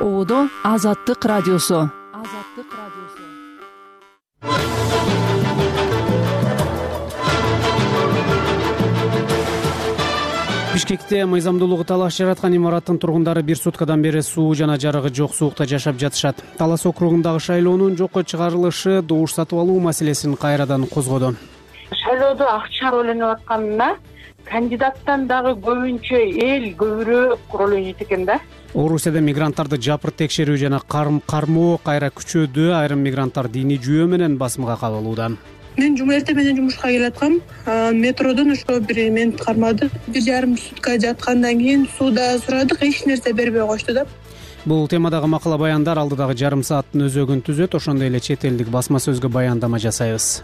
оодо азаттык радиосу. Азаттык радиосу бишкекте мыйзамдуулугу талаш жараткан имараттын тургундары бир суткадан бери суу жана жарыгы жок суукта жашап жатышат. Талас округундагы шайлоонун жокко чыгарылышы добуш сатып алуу маселесин кайрадан козгоду. Шайлоодо акча ойноп атканына кандидаттан дагы көбүнчө эл көбүрөөк роль ойнойт экен да. Орусияда мигранттарды жапырт текшерүү жана кармоо кайра күчөдү айрым мигранттар диний жүйө менен басымга кабылууда мен жума эртең менен жумушка келаткам. Метродон ошо бир мени кармады. Бир жарым сутка жаткандан кийин сууda сурадык эч нерсе бербей коюшту да. Бул темадагы макала баяндар алдыдагы жарым сааттын өзөгүн түзөт ошондой эле чет элдик басма сөзгө баяндама жасайбыз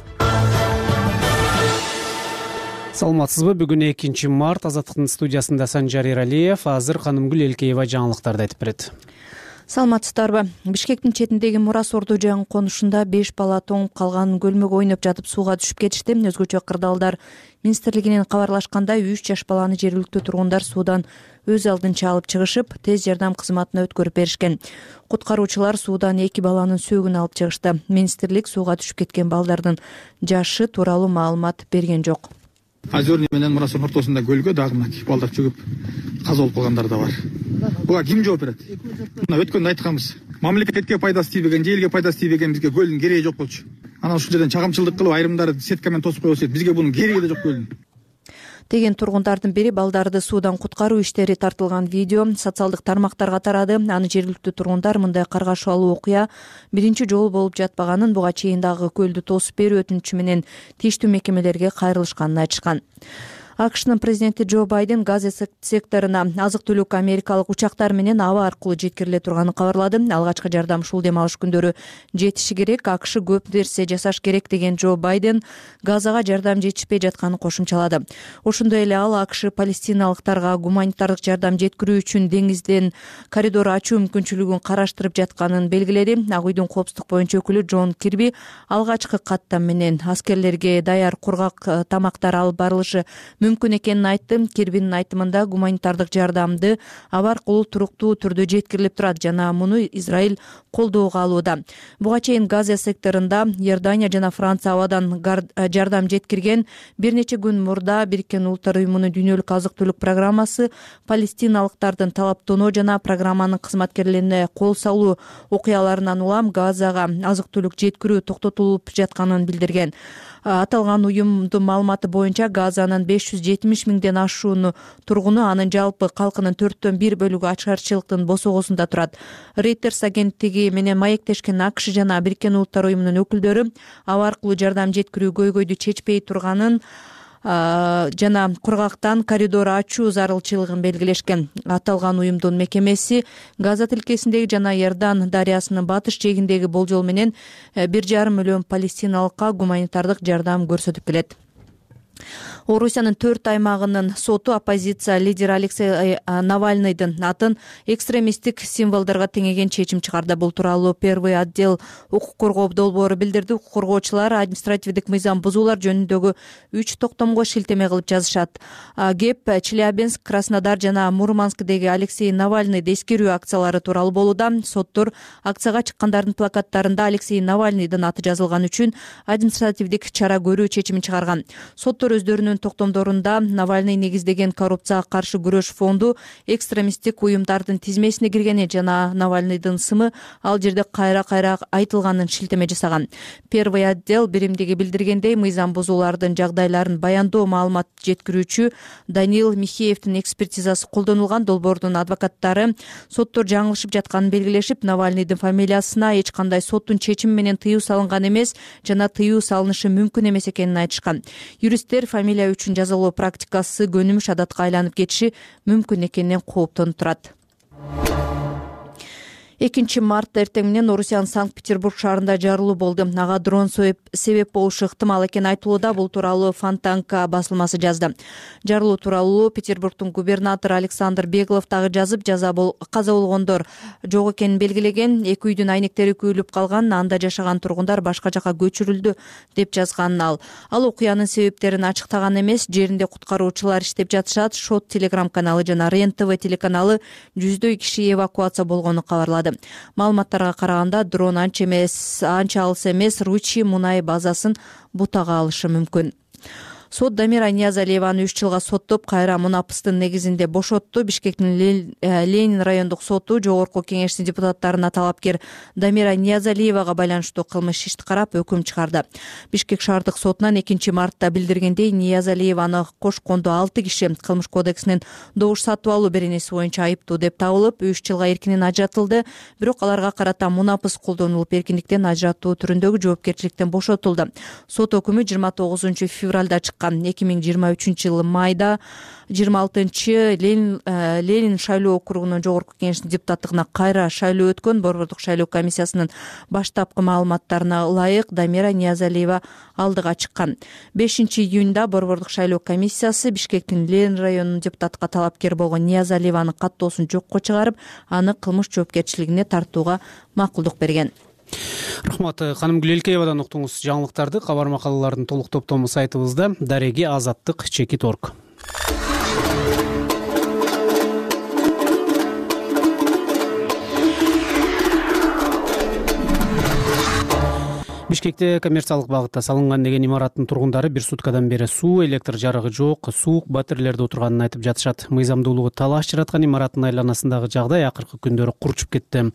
саламатсызбы? Бүгүн экинчи март азаттыктын студиясында санжар эралиев азыр канымгүл элкеева жаңылыктарды айтып берет. Саламатсыздарбы? Бишкектин четиндеги мурас ордо жаңы конушунда беш бала тоңуп калган көлмөгө ойноп жатып сууга түшүп кетишти өзгөчө кырдаалдар. Министрлигинен кабарлашкандай үч жаш баланы жергиликтүү тургундар суудан өз алдынча алып чыгышып тез жардам кызматына өткөрүп беришкен. Куткаруучулар суудан эки баланын сөөгүн алып чыгышты. Министрлик сууга түшүп кеткен балдардын жашы тууралуу маалымат берген жок озерный менен мурастын ортосунда көлгө дагы мынакей балдар чөгүп каза болуп калгандар да бар. Буга ким жооп берет? Мына өткөндө айтканбыз. Мамлекетке пайдасы тийбеген же элге пайдасы тийбеген бизге көлдүн кереги жок болчу. Анан ушул жерден чагымчылдык кылып айрымдары сетка менен тосуп кое берет бизге бунун кереги да жок көлдүн деген тургундардын бири балдарды суудан куткаруу иштери тартылган видео социалдык тармактарга тарады. Аны жергиликтүү тургундар мындай каргашалуу окуя биринчи жолу болуп жатпаганын буга чейин дагы көлдү тосуп берүү өтүнүчү менен тийиштүү мекемелерге кайрылышканын айтышкан акшнын президенти джо байден газа секторуна азык түлүк америкалык учактар менен аба аркылуу жеткириле турганын кабарлады. Алгачкы жардам ушул дем алыш күндөрү жетиши керек акш көп нерсе жасаш керек деген джо байден газага жардам жетишпей жатканын кошумчалады. Ошондой эле ал акш палестиналыктарга гуманитардык жардам жеткирүү үчүн деңизден коридор ачуу мүмкүнчүлүгүн караштырып жатканын белгиледи. Ак үйдүн коопсуздук боюнча өкүлү джон кирби алгачкы каттам менен аскерлерге даяр кургак э, тамактар алып барылышы мүмкүн экенин айтты кирбинин айтымында гуманитардык жардамды аба аркылуу туруктуу түрдө жеткирилип турат жана муну израиль колдоого алууда. Буга чейин газа секторунда иордания жана франция абадан жардам жеткирген. Бир нече күн мурда бириккен улуттар уюмунун дүйнөлүк азык түлүк программасы палестиналыктардын талаптоноо жана программанын кызматкерлерине кол салуу окуяларынан улам газага азык түлүк жеткирүү токтотулуп жатканын билдирген аталган уюмдун маалыматы боюнча газанын беш жүз жетимиш миңден ашууну тургуну анын жалпы калкынын төрттөн бир бөлүгү ачкарчылыктын босогосунда турат. Рейтерс агенттиги менен маектешкен акш жана бириккен улуттар уюмунун өкүлдөрү аба аркылуу жардам жеткирүү көйгөйдү чечпей турганын жана кургактан коридор ачуу зарылчылыгын белгилешкен аталган уюмдун мекемеси газа тилкесиндеги жана иордан дарыясынын батыш жээгиндеги болжол менен э, бир жарым миллион палестиналыкка гуманитардык жардам көрсөтүп келет орусиянын төрт аймагынын соту оппозиция лидери алексей э, навальныйдын атын экстремисттик символдорго теңеген чечим чыгарды. Бул тууралуу первый отдел укук коргоо долбоору билдирди. Укук коргоочулар административдик мыйзам бузуулар жөнүндөгү үч токтомго шилтеме кылып жазышат. Кеп челябинск краснодар жана мурманскдеги алексей навальныйды эскерүү акциялары тууралуу болууда. Соттор акцияга чыккандардын плакаттарында алексей навальныйдын аты жазылганы үчүн административдик чара көрүү чечимин чыгарган. Соттор өздөрүнүн токтомдорунда навальный негиздеген коррупцияга каршы күрөш фонду экстремисттик уюмдардын тизмесине киргени жана навальныйдын сымы ал жерде кайра кайра айтылганын шилтеме жасаган. Первый отдел биримдиги билдиргендей мыйзам бузуулардын жагдайларын баяндоо маалымат жеткирүүчү даниил михеевдин экспертизасы колдонулган долбоордун адвокаттары соттор жаңылышып жатканын белгилешип навальныйдын фамилиясына эч кандай соттун чечими менен тыюу салынган эмес жана тыюу салынышы мүмкүн эмес экенин айтышкан. Юристтер фамилия үчүн жазалоо практикасы көнүмүш адатка айланып кетиши мүмкүн экенинен кооптонуп турат экинчи мартта эртең менен орусиянын санкт петербург шаарында жарылуу болду. Ага дрон себеп болушу ыктымал экени айтылууда. Бул тууралуу фонтанка басылмасы жазды. Жарылуу тууралуу петербургдун губернатору александр беглов дагы жазып каза болгондор жок экенин белгилеген. Эки үйдүн айнектери күйүлүп калган анда жашаган тургундар башка жака көчүрүлдү деп жазган. Ал ал окуянын себептерин ачыктаган эмес жеринде куткаруучулар иштеп жатышат. Шот телеграм каналы жана рен тв телеканалы жүздөй киши эвакуация болгонун кабарлады маалыматтарга караганда дрон анча эмес анча алыс эмес ручи мунай базасын бутага алышы мүмкүн сот дамира ниязалиеваны үч жылга соттоп кайра мунапыстын негизинде бошотту бишкектин э, ленин райондук соту жогорку кеңештин депутаттарына талапкер дамира ниязалиевага байланыштуу кылмыш ишти карап өкүм чыгарды. Бишкек шаардык сотунан экинчи мартта билдиргендей ниязалиеваны кошкондо алты киши кылмыш кодексинин добуш сатып алуу беренеси боюнча айыптуу деп табылып үч жылга эркинен ажыратылды бирок аларга карата мунапыс колдонулуп эркиндиктен ажыратуу түрүндөгү жоопкерчиликтен бошотулду. Сот өкүмү жыйырма тогузунчу февралда чыккан эки миң жыйырма үчүнчү жылы майда жыйырма алтынчы ленин э, шайлоо округунун жогорку кеңешинин депутаттыгына кайра шайлоо өткөн. Борбордук шайлоо комиссиясынын баштапкы маалыматтарына ылайык дамира ниязалиева алдыга чыккан. Бешинчи июнда борбордук шайлоо комиссиясы бишкектин ленин районунун депутатка талапкер болгон ниязалиеванын каттоосун жокко чыгарып аны кылмыш жоопкерчилигине тартууга макулдук берген рахмат ханым гүл элкеевадан уктуңуз жаңылыктарды кабар макалалардын толук топтому сайтыбызда дареги азаттык чекит орг бишкекте коммерциялык багытта салынган деген имараттын тургундары бир суткадан бери суу электр жарыгы жок суук батирелерде отурганын айтып жатышат. Мыйзамдуулугу талаш жараткан имараттын айланасындагы жагдай акыркы күндөрү курчуп кетти.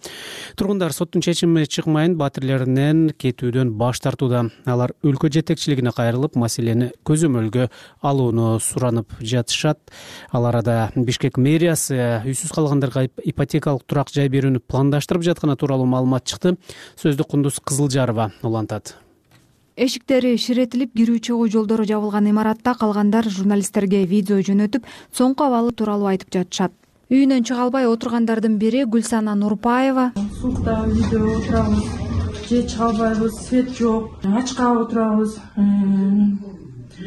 Тургундар соттун чечими чыкмайын батирлеринен кетүүдөн баш тартууда. Алар өлкө жетекчилигине кайрылып маселени көзөмөлгө алууну суранып жатышат. Ал арада бишкек мэриясы үйсүз калгандарга ипотекалык турак жай берүүнү пландаштырып жатканы тууралуу маалымат чыкты. Сөздү кундуз кызылжарова эшиктери ширетилип кирүү чыгуу жолдору жабылган имаратта калгандар журналисттерге видео жөнөтүп соңку абалы тууралуу айтып жатышат. Үйүнөн чыга албай отургандардын бири гүлсана нурпаева. Суукта үйдө отурабыз же чыга албайбыз свет жок. Ачка отурабыз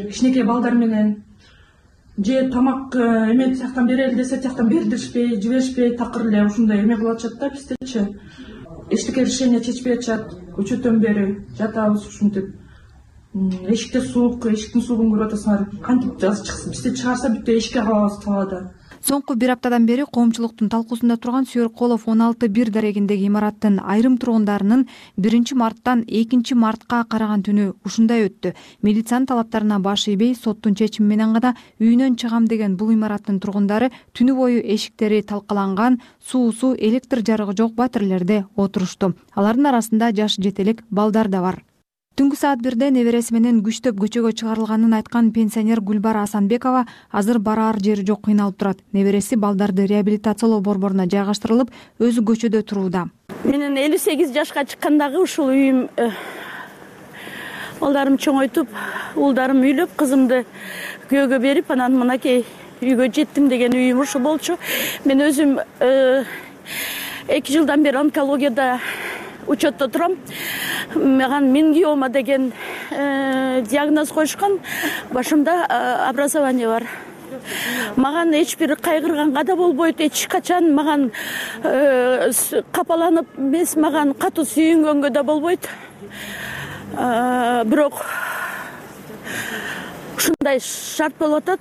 кичинекей балдар менен. Же тамак э, эме тияктан берели десек тияктан бердиришпей жиберишпей такыр эле ушундай эме кылып атышат да биздечи эчтеке решение чечпей атышат көчөдөн бери жатабыз ушинтип эшикте суук эшиктин суугун көрүп атасыңар. Кантип бизди чыгарса бүттү эшикке кабабыз талаада соңку бир аптадан бери коомчулуктун талкуусунда турган сүйөрколов он алты бир дарегиндеги имараттын айрым тургундарынын биринчи марттан экинчи мартка караган түнү ушундай өттү. Милициянын талаптарына баш ийбей соттун чечими менен гана үйүнөн чыгам деген бул имараттын тургундары түнү бою эшиктери талкаланган суусу электр жарыгы жок батирелерде отурушту алардын арасында жаш жете элек балдар да бар түнкү саат бирде небереси менен күчтөп көчөгө чыгарылганын айткан пенсионер гүлбара асанбекова азыр бараар жери жок кыйналып турат. Небереси балдарды реабилитациялоо борборуна жайгаштырылып өзү көчөдө турууда. Менин элүү сегиз жашка чыккандагы ушул үйүм э, балдарым чоңойтуп уулдарым үйлөп кызымды күйөөгө берип анан мынакей үйгө жеттим деген үйүм ушул болчу. Мен өзүм э, эки жылдан бери онкологияда учетто турам. Маган мингиома деген э, диагноз коюшкан башымда э, образование бар. Маган эч бир кайгырганга да болбойт эч качан. Маган э, капаланып эмес маган катуу сүйүнгөнгө да болбойт. Бирок ушундай шарт болуп атат.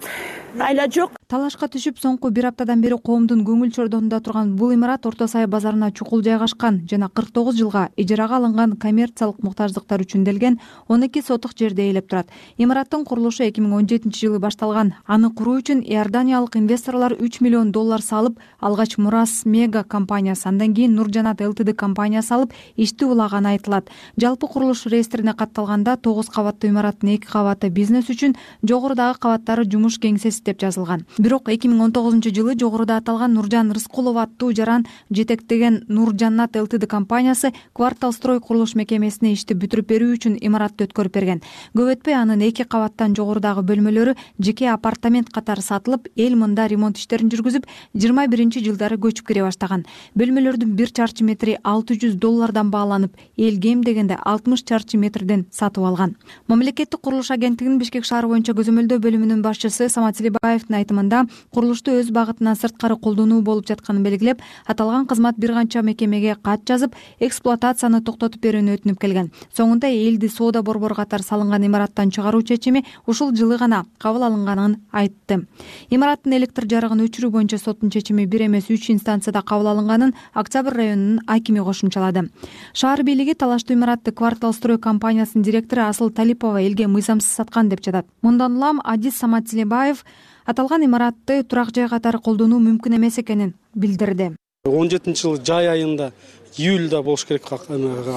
Айла жок талашка түшүп соңку бир аптадан бери коомдун көңүл чордонунда турган бул имарат орто сай базарына чукул жайгашкан жана кырк тогуз жылга ижарага алынган коммерциялык муктаждыктар үчүн делген он эки сотук жерди ээлеп турат. Имараттын курулушу эки миң он жетинчи жылы башталган. Аны куруу үчүн иорданиялык инвесторлор үч миллион доллар салып алгач мурас мега компаниясы андан кийин нур жанат лтд компаниясы алып ишти улаганы айтылат. Жалпы курулуш реестрине катталганда тогуз кабаттуу имараттын эки кабаты бизнес үчүн жогорудагы кабаттары жумуш кеңсеси деп жазылган бирок эки миң он тогузунчу жылы жогоруда аталган нуржан рыскулов аттуу жаран жетектеген нур жаннат лтд компаниясы квартал строй курулуш мекемесине ишти бүтүрүп берүү үчүн имаратты өткөрүп берген. Көп өтпөй анын эки кабаттан жогорудагы бөлмөлөрү жеке апартамент катары сатылып эл мында ремонт иштерин жүргүзүп жыйырма биринчи жылдары көчүп кире баштаган. Бөлмөлөрдүн бир чарчы метри алты жүз доллардан бааланып эл кем дегенде алтымыш чарчы метрден сатып алган. Мамлекеттик курулуш агенттигинин бишкек шаары боюнча көзөмөлдөө бөлүмүнүн башчысы самат селибаевдин айтымында курулушту өз багытынан сырткары колдонуу болуп жатканын белгилеп аталган кызмат бир канча мекемеге кат жазып эксплуатацияны токтотуп берүүнү өтүнүп келген. Соңунда элди соода борбору катары салынган имараттан чыгаруу чечими ушул жылы гана кабыл алынганын айтты. Имараттын электр жарыгын өчүрүү боюнча соттун чечими бир эмес үч инстанцияда кабыл алынганын октябрь районунун акими кошумчалады. Шаар бийлиги талаштуу имаратты квартал строй компаниясынын директору асыл талипова элге мыйзамсыз саткан деп жатат. Мындан улам адис самат селебаев аталган имаратты турак жай катары колдонуу мүмкүн эмес экенин билдирди. он жетинчи жылы жай айында июльда болуш керек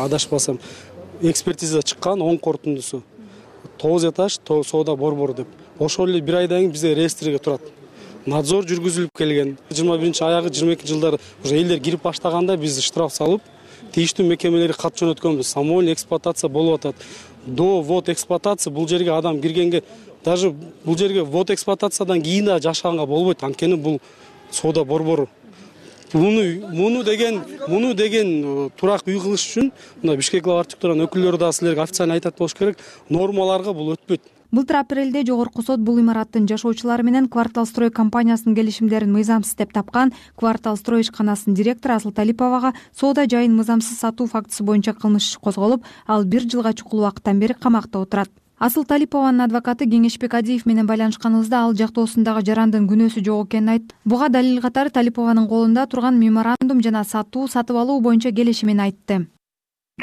адашпасам экспертиза чыккан оң корутундусу. Тогуз этаж соода борбору деп. Ошол эле бир айдан кийин бизде реестрге турат. Надзор жүргүзүлүп келген. Жыйырма биринчи аягы жыйырма экинчи жылдары уже элдер кирип баштаганда биз штраф салып тийиштүү мекемелерге кат жөнөткөнбүз. Самовольный эксплуатация болуп атат. До ввод эксплуатации бул жерге адам киргенге даже бул жерге ввод эксплуатациядан кийин дагы жашаганга болбойт. Анткени бул соода борбору муну муну деген муну деген э, турак үй кылыш үчүн мына бишкек глава архитектуранын өкүлдөрү дагы силерге официально айтат болуш керек. Нормаларга бул өтпөйт. Былтыр апрелде жогорку сот бул имараттын жашоочулары менен квартал строй компаниясынын келишимдерин мыйзамсыз деп тапкан квартал строй ишканасынын директору асыл талиповага соода жайын мыйзамсыз сатуу фактысы боюнча кылмыш иш козголуп ал бир жылга чукул убакыттан бери камакта отурат асыл талипованын адвокаты кеңешбек адиев менен байланышканыбызда ал жактоосундагы жарандын күнөөсү жок экенин айтты буга далил катары талипованын колунда турган меморандум жана сатуу сатып алуу боюнча келишимин айтты.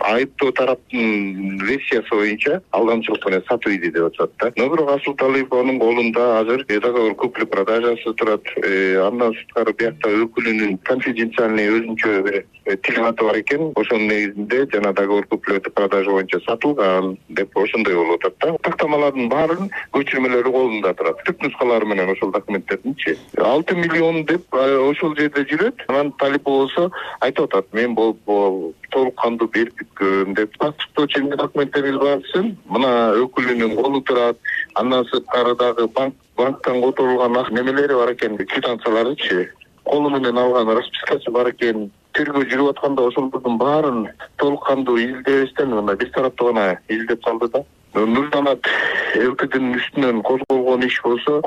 Айыптуу тараптын версиясы боюнча алдамчылык менен сатып иди деп атышат да. Но бирок асыл талипованын колунда азыр договор купли продажасы турат э, андан сырткары биякта өкүлүнүн конфиденциальный өзүнчө бир тил каты бар экен. Ошонун негизинде жана договор купли продажа боюнча сатылган деп ошондой болуп атат да. Тактамалардын баарынын көчүрмөлөрү колунда турат. Түп нускалары менен ошол документтердинчи. Алты миллион деп э, ошол жерде жүрөт. Анан талипова болсо айтып атат. Мен толук кандуу берип бүткөн деп паспортточу эмне документтериңиз бар десем мына өкүлүнүн колу турат. Андан сырткары дагы банк банктан которулган немелери бар экен. Квитанцияларычы колу менен алган распискасы бар экен тергөө жүрүп атканда ошолордун баарын толук кандуу издебестен мына бир тараптуу гана издеп салды да. Нуржанат лтднын үстүнөн козголгон иш болсо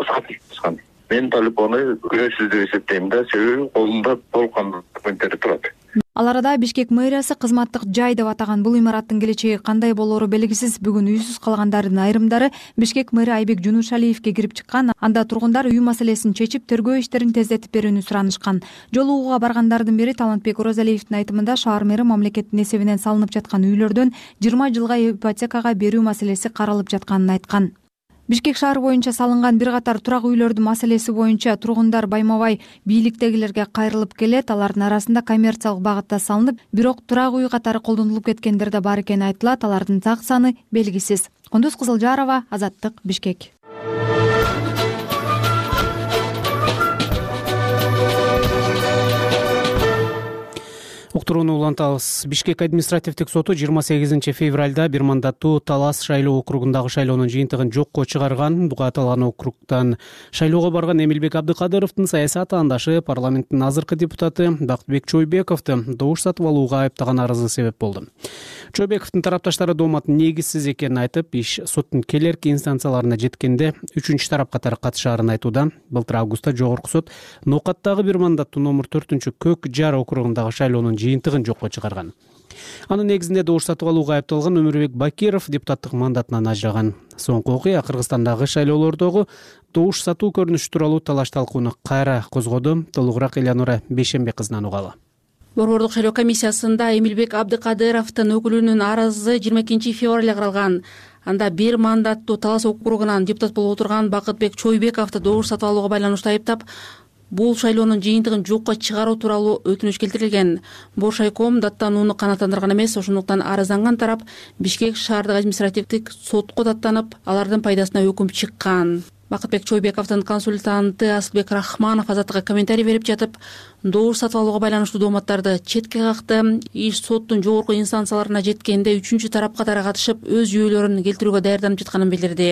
мен талипованы күнөөсүз деп эсептейм да себеби колунда толук кандуу документтери турат ал арада бишкек мэриясы кызматтык жай деп атаган бул имараттын келечеги кандай болоору белгисиз? Бүгүн үйсүз калгандардын айрымдары бишкек мэри айбек жунушалиевке кирип чыккан. Анда тургундар үй маселесин чечип тергөө иштерин тездетип берүүнү суранышкан. Жолугууга баргандардын бири талантбек оразалиевдин айтымында шаар мэри мамлекеттин эсебинен салынып жаткан үйлөрдөн жыйырма жылга ипотекага берүү маселеси каралып жатканын айткан бишкек шаары боюнча салынган бир катар турак үйлөрдүн маселеси боюнча тургундар байма бай бийликтегилерге кайрылып келет. Алардын арасында коммерциялык багытта салынып бирок турак үй катары колдонулуп кеткендер да бар экени айтылат. Алардын так саны белгисиз. Кундуз кызылжарова азаттык бишкек уктурууну улантабыз бишкек административдик соту жыйырма сегизинчи февралда бир мандаттуу талас шайлоо округундагы шайлоонун жыйынтыгын жокко чыгарган буга аталган округтан шайлоого барган эмилбек абдыкадыровдун саясий атаандашы парламенттин азыркы депутаты бакытбек чойбековду добуш сатып алууга айыптаган арызы себеп болду. Чойбековдун тарапташтары доомат негизсиз экенин айтып иш соттун келэрки инстанцияларына жеткенде үчүнчү тарап катары катышаарын айтууда былтыр августта жогорку сот ноокаттагы бир мандаттуу номер төртүнчү көк жар округундагы шайлоонун жыйынтыгын жокко чыгарган. Анын негизинде добуш сатып алууга айыпталган өмүрбек бакиров депутаттык мандатынан ажыраган. Соңку окуя кыргызстандагы шайлоолордогу добуш сатуу көрүнүшү тууралуу талаш талкууну кайра козгоду. Толугураак элеонора бейшенбек кызынан угалы. Борбордук шайлоо комиссиясында эмилбек абдыкадыровдун өкүлүнүн арызы жыйырма экинчи февралда каралган анда бир мандаттуу талас округунан депутат болуп отурган бакытбек чойбековду добуш сатып алууга байланыштуу айыптап бул шайлоонун жыйынтыгын жокко чыгаруу тууралуу өтүнүч келтирилген. Бош айком даттанууну канааттандырган эмес ошондуктан арызданган тарап бишкек шаардык административдик сотко даттанып алардын пайдасына өкүм чыккан. Бакытбек чойбековдун консультанты асылбек рахманов азаттыкка комментарий берип жатып добуш сатып алууга байланыштуу дооматтарды четке какты иш соттун жогорку инстанцияларына жеткенде үчүнчү тарап катары катышып өз жүйөлөрүн келтирүүгө даярданып жатканын билдирди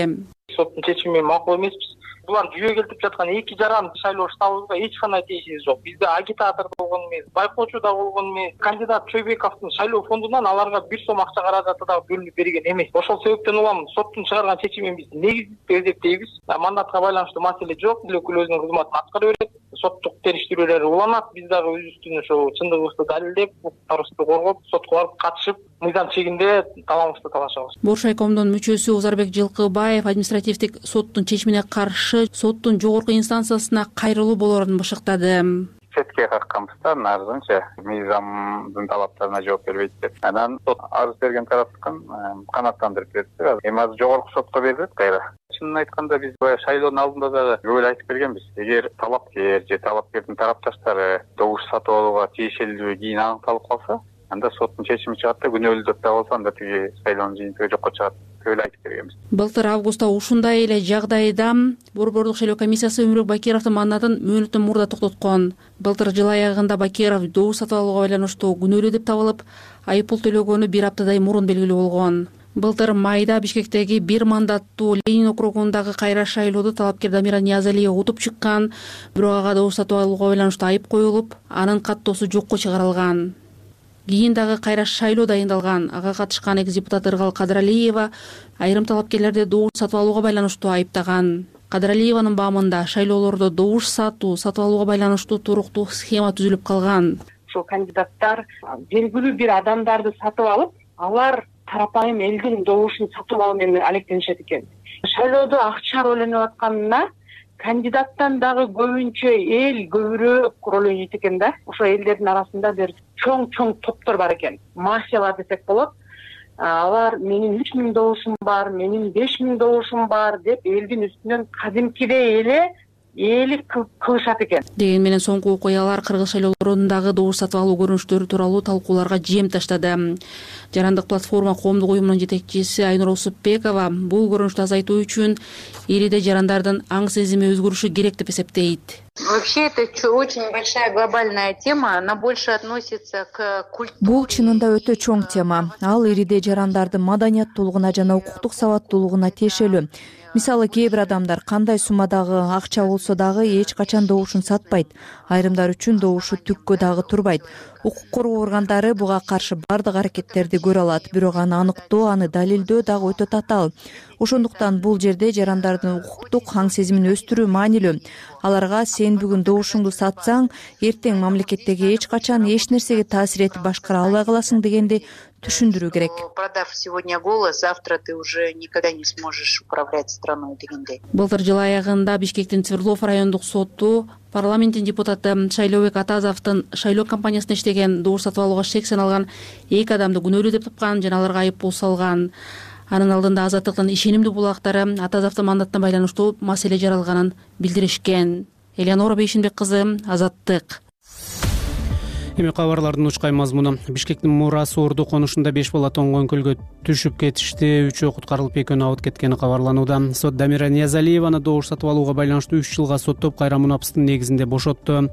соттун чечими менен макул эмеспиз булар жүйө келтирип жаткан эки жаран шайлоо штабыбызга эч кандай тиешеси жок. Биз да агитатор да болгон эмес байкоочу да болгон эмес. Кандидат чойбековдун шайлоо фондунан аларга бир сом акча каражаты дагы бөлүнүп берилген эмес. Ошол себептен улам соттун чыгарган чечимин биз негиздүү деп эсептейбиз мандатка байланыштуу маселе жок. Бир өкүл өзүнүн кызматын аткара берет соттук териштирүүлөр уланат. Биз дагы өзүбүздүн ошо чындыгыбызды далилдеп укуктарыбызды коргоп сотко барып катышып мыйзам чегинде талабыбызды талашабыз. Боршайкомдун мүчөсү озарбек жылкыбаев административдик соттун чечимине каршы соттун жогорку инстанциясына кайрылуу болоорун бышыктады. Четке какканбыз да нарызынча мыйзамдын талаптарына жооп бербейт деп. Анан сот арыз берген тараптыкын канааттандырып берди. Эми азыр жогорку сотко берилет кайра. Чынын айтканда биз баягы шайлоонун алдында дагы көп эле айтып бергенбиз. Эгер талапкер же талапкердин тарапташтары добуш сатып алууга тиешелүүгү кийин аныкталып калса анда соттун чечими чыгат да күнөөлүү деп табылса анда тиги шайлоонун жыйынтыгы жокко чыгат. Көп эле айтып бергенбиз. Былтыр августта ушундай эле жагдайда борбордук шайлоо комиссиясы өмүрбек бакировдун мандатын мөөнөттөн мурда токтоткон. Былтыр жыл аягында бакиров добуш сатып алууга байланыштуу күнөөлүү деп табылып айыппул төлөгөнү бир аптадай мурун белгилүү болгон. Былтыр майда бишкектеги бир мандаттуу ленин округундагы кайра шайлоодо талапкер дамира ниязалиева утуп чыккан. Бирок ага добуш сатып алууга байланыштуу айып коюлуп анын каттоосу жокко чыгарылган кийин дагы кайра шайлоо дайындалган. Ага катышкан экс депутат ыргал кадыралиева айрым талапкерлерди добуш сатып алууга байланыштуу айыптаган. Кадыралиеванын баамында шайлоолордо добуш сатуу сатып алууга байланыштуу туруктуу схема түзүлүп калган. Ушул кандидаттар белгилүү бир адамдарды сатып алып алар тарапайым элдин добушун сатып алуу менен алектенишет экен. Шайлоодо акча рөлөнүп атканына кандидаттан дагы көбүнчө эл көбүрөөк роль ойнойт экен да. Ошол элдердин арасында бир чоң чоң топтор бар экен. Мафиялар десек болот. Алар менин үч миң добушум бар менин беш миң добушум бар деп элдин үстүнөн кадимкидей эле ээлик кылышат экен. Дегени менен соңку окуялар кыргыз шайлоолорундагы добуш сатып алуу көрүнүштөрү тууралуу талкууларга жем таштады жарандык платформа коомдук уюмунун жетекчиси айнура усупбекова бул көрүнүштү азайтуу үчүн элиде жарандардын аң сезими өзгөрүшү керек деп эсептейт. Вообще это очень большая глобальная тема она больше относится к культуре бул чынында өтө чоң тема. Ал ириде жарандардын маданияттуулугуна жана укуктук сабаттуулугуна тиешелүү мисалы кээ бир адамдар кандай суммадагы акча болсо дагы эч качан добушун сатпайт. Айрымдар үчүн добушу түккө дагы турбайт. Укук коргоо органдары буга каршы баардык аракеттерди көрө алат бирок аны аныктоо аны далилдөө дагы өтө татаал. Ошондуктан бул жерде жарандардын укуктук аң сезимин өстүрүү маанилүү. Аларга сен бүгүн добушуңду сатсаң эртең мамлекеттеги эч качан эч нерсеге таасир этип башкара албай каласың дегенди түшүндүрүү керек. продав сегодня голос завтра ты уже никогда не сможешь управлять страной дегендей былтыр жыл аягында бишкектин свердлов райондук соту парламенттин депутаты шайлообек атазовдун шайлоо компаниясында иштеген добуш сатып алууга шек саналган эки адамды күнөөлүү деп тапкан жана аларга айып пул салган анын алдында азаттыктын ишенимдүү булактары атазовдун мандатына байланыштуу маселе жаралганын билдиришкен. Элеонора бейшенбек кызы азаттык эми кабарлардын учкай мазмуну. Бишкектин мура соорду конушунда беш бала тоңгон көлгө түшүп кетишти үчөө куткарылып экөөнү абыт кеткени кабарланууда. Сот дамира ниязалиеваны добуш сатып алууга байланыштуу үч жылга соттоп кайра мунапыстын негизинде бошотту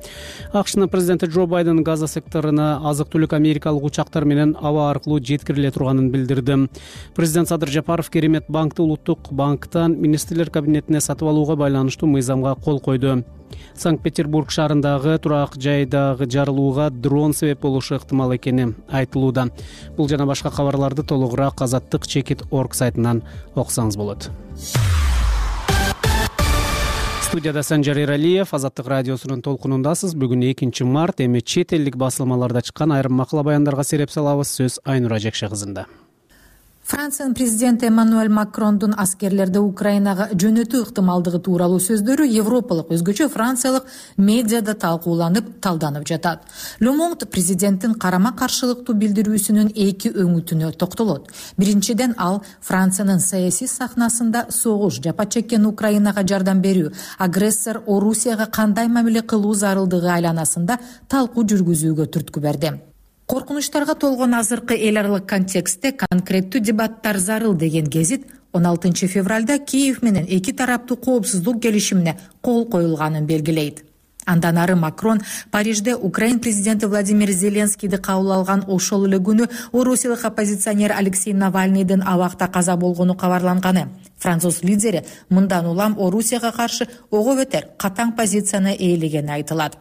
акшнын президенти джо байден газа секторуна азык түлүк америкалык учактар менен аба аркылуу жеткириле турганын билдирди. Президент садыр жапаров керемет банкты улуттук банктан министрлер кабинетине сатып алууга байланыштуу мыйзамга кол койду санкт петербург шаарындагы турак жайдагы жарылууга дрон себеп болушу ыктымал экени айтылууда. Бул жана башка кабарларды толугураак азаттык чекит орг сайтынан окусаңыз болот. Студияда санжар эралиев азаттык радиосунун толкунундасыз. Бүгүн экинчи март эми чет элдик басылмаларда чыккан айрым макала баяндарга сереп салабыз. Сөз айнура жекше кызында франциянын президенти эммануэль макрондун аскерлерди украинага жөнөтүү ыктымалдыгы тууралуу сөздөрү европалык өзгөчө франциялык медиада талкууланып талданып жатат. Лемонт президенттин карама каршылыктуу билдирүүсүнүн эки өңүтүнө токтолот. Биринчиден ал франциянын саясий сахнасында согуш жапа чеккен украинага жардам берүү агрессор орусияга кандай мамиле кылуу зарылдыгы айланасында талкуу жүргүзүүгө түрткү берди коркунучтарга толгон азыркы эл аралык контекстте конкреттүү дебаттар зарыл деген гезит он алтынчы февралда киев менен эки тараптуу коопсуздук келишимине кол коюлганын белгилейт андан ары макрон парижде украин президенти владимир зеленскийди кабыл алган ошол эле күнү орусиялык оппозиционер алексей навальныйдын абакта каза болгону кабарланганы. Француз лидери мындан улам орусияга каршы ого бетер катаң позицияны ээлегени айтылат.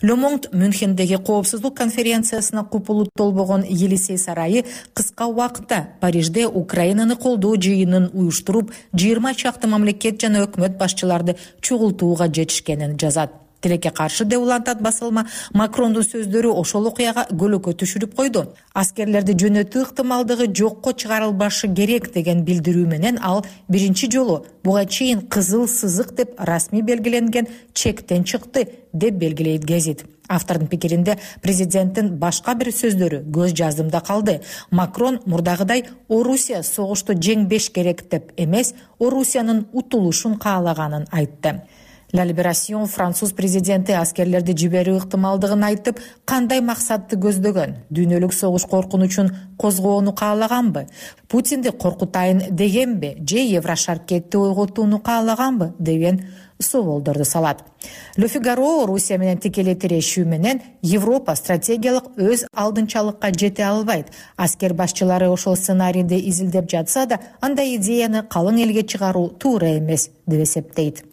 Лемонт мюнхендеги коопсуздук конференциясына купулу толбогон елисей сарайы кыска убакытта парижде украинаны колдоо жыйынын уюштуруп жыйырма чакты мамлекет жана өкмөт башчыларды чогултууга жетишкенин жазат тилекке каршы деп улантат басылма. Макрондун сөздөрү ошол окуяга көлөкө түшүрүп койду. Аскерлерди жөнөтүү ыктымалдыгы жокко чыгарылбашы керек деген билдирүү менен ал биринчи жолу буга чейин кызыл сызык деп расмий белгиленген чектен чыкты деп белгилейт гезит автордун пикиринде президенттин башка бир сөздөрү көз жаздымда калды. Макрон мурдагыдай орусия согушту жеңбеш керек деп эмес орусиянын утулушун каалаганын айтты ла либерасион француз президенти аскерлерди жиберүү ыктымалдыгын айтып кандай максатты көздөгөн? Дүйнөлүк согуш коркунучун козгоону каалаганбы? Путинди коркутайын дегенби? Же еврошаркетти ойготууну каалаганбы? Деген соолдорду салат. Ле фигаро орусия менен тикелей тирешүү менен европа стратегиялык өз алдынчалыкка жете албайт. Аскер башчылары ошол сценарийди изилдеп жатса да андай идеяны калың элге чыгаруу туура эмес деп эсептейт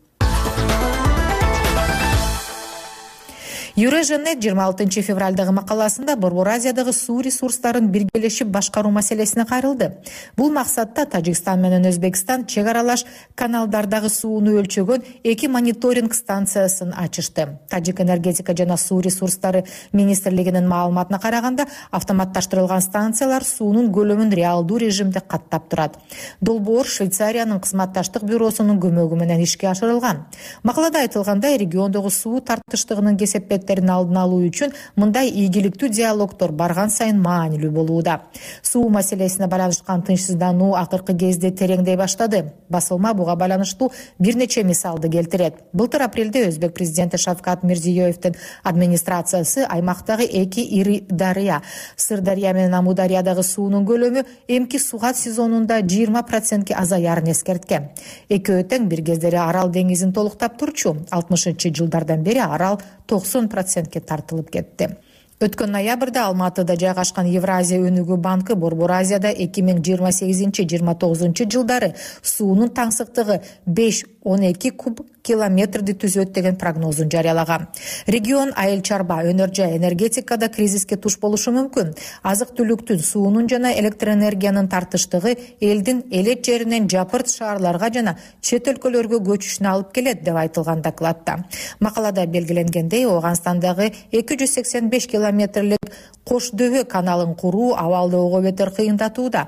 юрежнет жыйырма алтынчы февралдагы макаласында борбор азиядагы суу ресурстарын биргелешип башкаруу маселесине кайрылды. Бул максатта тажикстан менен өзбекстан чек аралаш каналдардагы сууну өлчөгөн эки мониторинг станциясын ачышты. Тажик энергетика жана суу ресурстары министрлигинин маалыматына караганда автоматташтырылган станциялар суунун көлөмүн реалдуу режимде каттап турат. Долбоор швейцариянын кызматташтык бюросунун көмөгү менен ишке ашырылган. Макалада айтылгандай региондогу суу тартыштыгынын кесепет алдын алуу үчүн мындай ийгиликтүү диалогдор барган сайын маанилүү болууда. Суу маселесине байланышкан тынчсыздануу акыркы кезде тереңдей баштады. Басылма буга байланыштуу бир нече мисалды келтирет. Былтыр апрелде өзбек президенти шавкат мирзиеевдин администрациясы аймактагы эки ири дарыя сырдарыя менен амудариядагы суунун көлөмү эмки сугат сезонунда жыйырма процентке азаярын эскерткен экөө тең бир кездери арал деңизин толуктап турчу. Алтымышынчы жылдардан бери арал токсон процентке тартылып кетти. Өткөн ноябрда алматыда жайгашкан евразия өнүгүү банкы борбор азияда эки миң жыйырма сегизинчи жыйырма тогузунчу жылдары суунун таңсыктыгы беш он эки куб километрди түзөт деген прогнозун жарыялаган. Регион айыл чарба өнөр жай энергетикада кризиске туш болушу мүмкүн. Азык түлүктүн суунун жана электр энергиянын тартыштыгы элдин элет жеринен жапырт шаарларга жана чет өлкөлөргө көчүшүнө алып келет деп айтылган докладта. Макалада белгиленгендей ооганстандагы эки жүз сексен беш километрлик кош дөбө каналын куруу абалды ого бетер кыйындатууда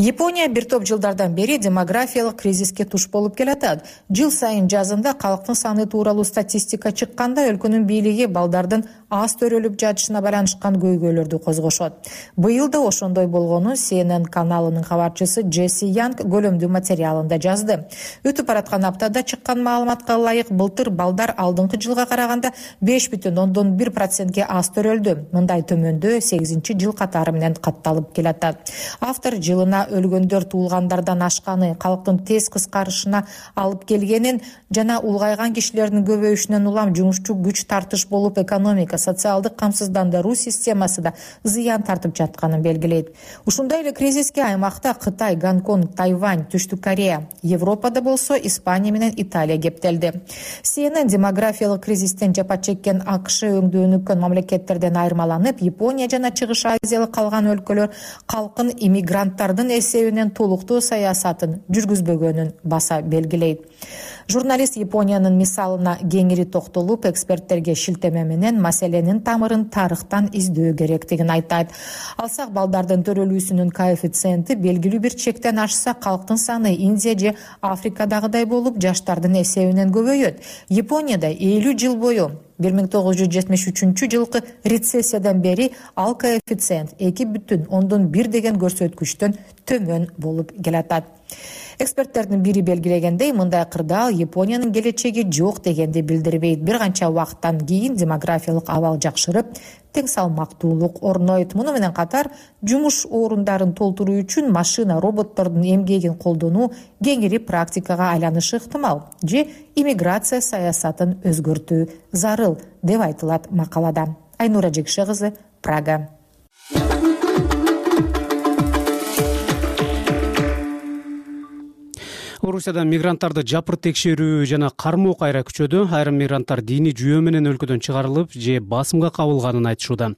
япония бир топ жылдардан бери демографиялык кризиске туш болуп келатат. Жыл сайын жазында калктын саны тууралуу статистика чыкканда өлкөнүн бийлиги балдардын аз төрөлүп жатышына байланышкан көйгөйлөрдү козгошот. Быйыл да ошондой болгонун cnn каналынын кабарчысы джесси янг көлөмдүү материалында жазды. Өтүп бараткан аптада чыккан маалыматка ылайык былтыр балдар алдыңкы жылга караганда беш бүтүн ондон бир процентке аз төрөлдү. Мындай төмөндөө сегизинчи жыл катары менен катталып келатат. Автор жылына өлгөндөр туулгандардан ашканы калктын тез кыскарышына алып келгенин жана улгайган кишилердин көбөйүшүнөн улам жумушчу күч тартыш болуп экономика социалдык камсыздандыруу системасы да зыян тартып жатканын белгилейт. Ушундай эле кризиске аймакта кытай гонконг тайвань түштүк корея европада болсо испания менен италия кептелди. Cnn демографиялык кризистен жапа чеккен акш өңдүү өнүккөн мамлекеттерден айырмаланып япония жана чыгыш азиялык калган өлкөлөр калкын иммигранттардын эсебинен толуктуу саясатын жүргүзбөгөнүн баса белгилейт. Журналист япониянын мисалына кеңири токтолуп эксперттерге шилтеме менен маселенин тамырын тарыхтан издөө керектигин айтат. Алсак балдардын төрөлүүсүнүн коэффициенти белгилүү бир чектен ашса калктын саны индия же африкадагыдай болуп жаштардын эсебинен көбөйөт. Японияда элүү жыл бою бир миң тогуз жүз жетимиш үчүнчү жылкы рецессиядан бери ал коэффициент эки бүтүн ондон бир деген көрсөткүчтөн төмөн болуп келатат эксперттердин бири белгилегендей мындай кырдаал япониянын келечеги жок дегенди билдирбейт. Бир канча убакыттан кийин демографиялык абал жакшырып тең салмактуулук орнойт. Муну менен катар жумуш орундарын толтуруу үчүн машина роботтордун эмгегин колдонуу кеңири практикага айланышы ыктымал. Же иммиграция саясатын өзгөртүү зарыл деп айтылат макалада айнура жекше кызы прага орусияда мигранттарды жапыр текшерүү жана кармоо кайра күчөдү. Айрым мигранттар диний жүйө менен өлкөдөн чыгарылып же басымга кабылганын айтышууда.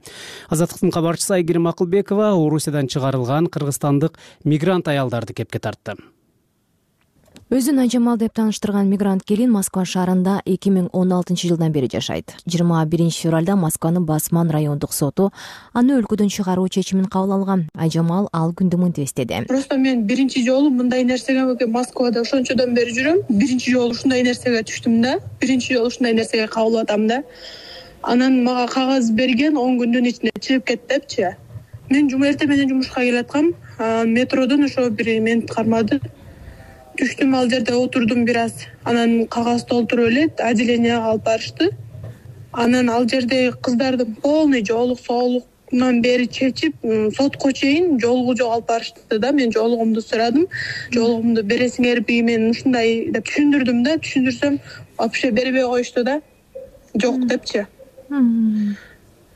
Азаттыктын кабарчысы айгерим акылбекова орусиядан чыгарылган кыргызстандык мигрант аялдарды кепке тартты өзүн айжамал деп тааныштырган мигрант келин москва шаарында эки миң он алтынчы жылдан бери жашайт. жыйырма биринчи февралда москванын басман райондук соту аны өлкөдөн чыгаруу чечимин кабыл алган. Айжамал ал күндү мынтип эстеди просто мен биринчи жолу мындай нерсеге москвада ошончодон бери жүрөм. Биринчи жолу ушундай нерсеге түштүм да. Биринчи жолу ушундай нерсеге кабыл алып атам да. Анан мага кагаз берген он күндүн ичинде чыгып кет депчи. Мен эртең менен жумушка келаткам. Метродон ошо бир мени кармады түштүм ал жерде отурдум бир аз анан кагаз толтуруп эле отделенияга алып барышты. Анан ал жерде кыздардын полный жоолук соолугунан бери чечип сотко чейин жоолугу жок алып барышты да. Мен жоолугумду сурадым. Жоолугумду бересиңерби мен ушундай деп түшүндүрдүм да. Түшүндүрсөм вообще бербей коюшту да. Жок депчи.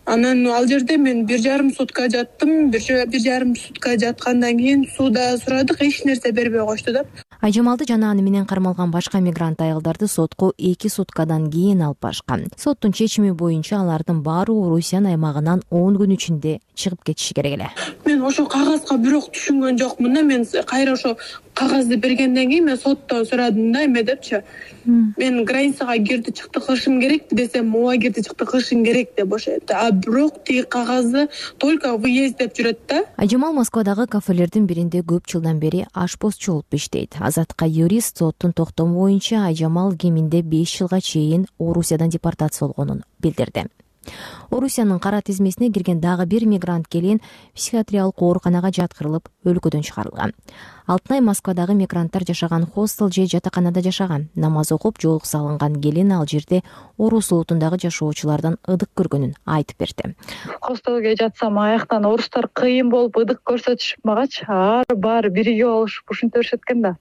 Анан ал жерде мен бир жарым сутка жаттым. Бир жарым сутка жаткандан кийин сууда сурадык. Эч нерсе бербей коюшту да айжамалды жана аны менен кармалган башка мигрант аялдарды сотко эки суткадан кийин алып барышкан соттун чечими боюнча алардын баары орусиянын аймагынан он күн ичинде чыгып кетиши керек эле. Мен ошол кагазга бирок түшүнгөн жокмун да. Мен кайра ошо кагазды бергенден кийин мен соттон сурадым да эме депчи. Мен границага кирди чыкты кылышым керек десем ооба кирди чыкты кылышың керек деп ошо айтты а бирок тиги кагазды только выезд деп жүрөт да. Айжамал москвадагы кафелердин биринде көп жылдан бери ашпозчу болуп иштейт азатка юрист соттун токтому боюнча айжамал кеминде беш жылга чейин орусиядан депортация болгонун билдирди. Орусиянын кара тизмесине кирген дагы бир мигрант келин психиатриялык ооруканага жаткырылып өлкөдөн чыгарылган. Алтынай москвадагы мигранттар жашаган хостел же жатаканада жашаган. Намаз окуп жоолук салынган келин ал жерде орус улутундагы жашоочулардан ыдык көргөнүн айтып берди. Хостелге жатсам аяктан орустар кыйын болуп ыдык көрсөтүшүп магачы ары баары биригип алышып ушинте беришет экен да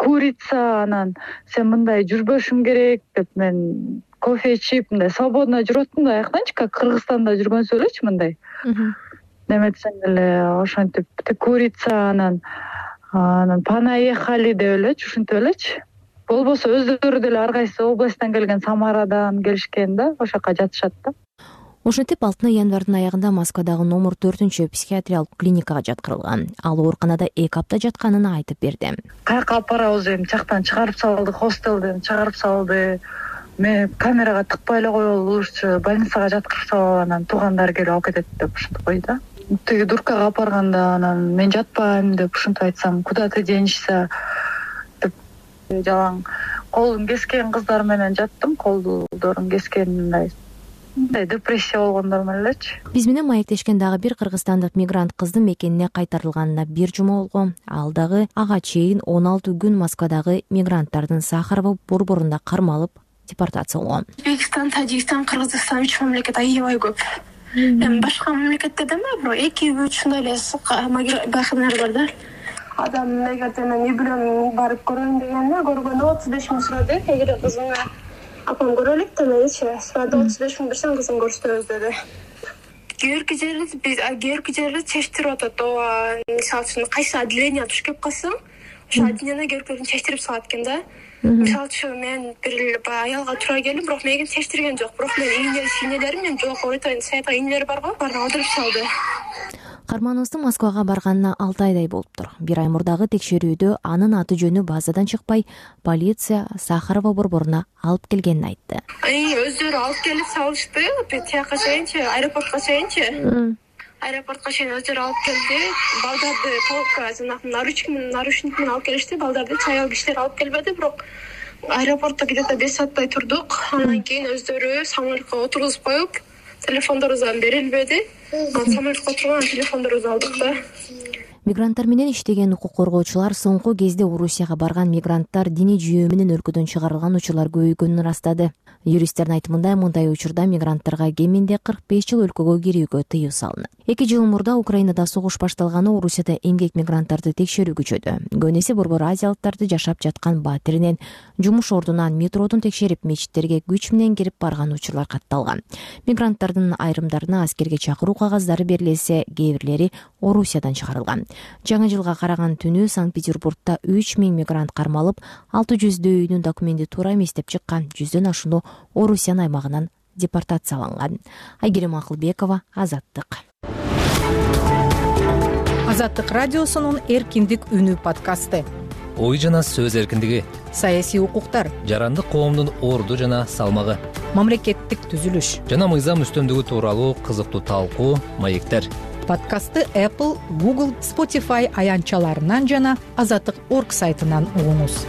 курица анан сен мындай жүрбөшүң керек деп мен кофе ичип мындай свободно жүрүп атам да аяктанчы как кыргызстанда жүргөнсүп элечи мындай? Неметсең эле ошентип курица анан анан понаехали деп элечи ушинтип элечи. Болбосо өздөрү деле ар кайсы областтан келген самарадан келишкен да ошол жака жатышат да ошентип алтынай январдын аягында москвадагы номер төртүнчү психиатриялык клиникага жаткырылган. Ал ооруканада эки апта жатканын айтып берди. Каяка алып барабыз эми тияктан чыгарып салды хостелден чыгарып салды. Мени камерага тыкпай эле коелучу больницага жаткырып салалы анан туугандары келип алып кетет деп ушинтип койду да. Тиги дуркага алып барганда анан мен жатпайм деп ушинтип айтсам куда ты денешься деп жалаң. Колун кескен кыздар менен жаттым колдорун кескен мындай мындай депрессия болгондор менен элечи. Биз менен маектешкен дагы бир кыргызстандык мигрант кыздын мекенине кайтарылганына бир жума болгон. Ал дагы ага чейин он алты күн москвадагы мигранттардын сахарова борборунда кармалып депортация болгон өзбекстан тажикстан кыргызстан үч мамлекет. Аябай көп. Эми башка мамлекеттерде эмес бирок эки үч ушундай эле байканалар бар да? Адам эгерде мен үй бүлөм барып көрөйүн дегенде көргөндө отуз беш миң сурады эгер кызыңа апам көрө элек да меничи сурады отуз беш миң берсең кызың көрсөтөбүз деди. Кээ бирки жерибиз биз кээ бирки жерибиз чечтирип атат. Ооба мисалы үчүн кайсы отделение туш келип калсаң ошол отделение кээ биркилерин чечтирип салат экен да. Мисалы үчүн мен бир баягы аялга туура келдим бирок мени чечтирген жок. Бирок мен ийнелерим мен жогорку саятка ийнелер барго баарын алдырып салды каарманыбыздын москвага барганына алты айдай болуптур бир ай мурдагы текшерүүдө анын аты жөнү базадан чыкпай полиция сахарова борборуна алып келгенин айтты. Өздөрү алып келип салышты. Тияка чейинчи аэропортко чейинчи? Аэропортко чейин өздөрү алып келди. Балдарды палубка жанагы наручник менен алып келишти. Балдарды аял кишилер алып келбеди. Бирок аэропортто где то беш сааттай турдук. Андан кийин өздөрү самолетко отургузуп телефондорубуз анан берилбеди анан самолетко отурган анан телефондорубузду алдык да. Мигранттар менен иштеген укук коргоочулар соңку кезде орусияга барган мигранттар диний жүйөө менен өлкөдөн чыгарылган учурлар көбөйгөнүн ырастады юристтердин айтымында мындай учурда мигранттарга кеминде кырк беш жыл өлкөгө кирүүгө тыюу салынат. Эки жыл мурда украинада согуш башталганы орусияда эмгек мигранттарды текшерүү күчөдү көбүн эсе борбор азиялыктарды жашап жаткан батиринен жумуш ордунан метродон текшерип мечиттерге күч менен кирип барган учурлар катталган. Мигранттардын айрымдарына аскерге чакыруу кагаздары берилсе кээ бирлери орусиядан чыгарылган. Жаңы жылга караган түнү санкт петербургда үч миң мигрант кармалып алты жүздөй үйүнүн документи туура эмес деп чыккан жүздөн ашууну орусиянын аймагынан депортацияланган. Айгерим акылбекова азаттык азаттык радиосунун эркиндик үнү подкасты. Ой жана сөз эркиндиги. Саясий укуктар. Жарандык коомдун орду жана салмагы. Мамлекеттик түзүлүш. Жана мыйзам үстөмдүгү тууралуу кызыктуу талкуу маектер. Подкастты apple google spotify аянтчаларынан жана азаттык орг сайтынан угуңуз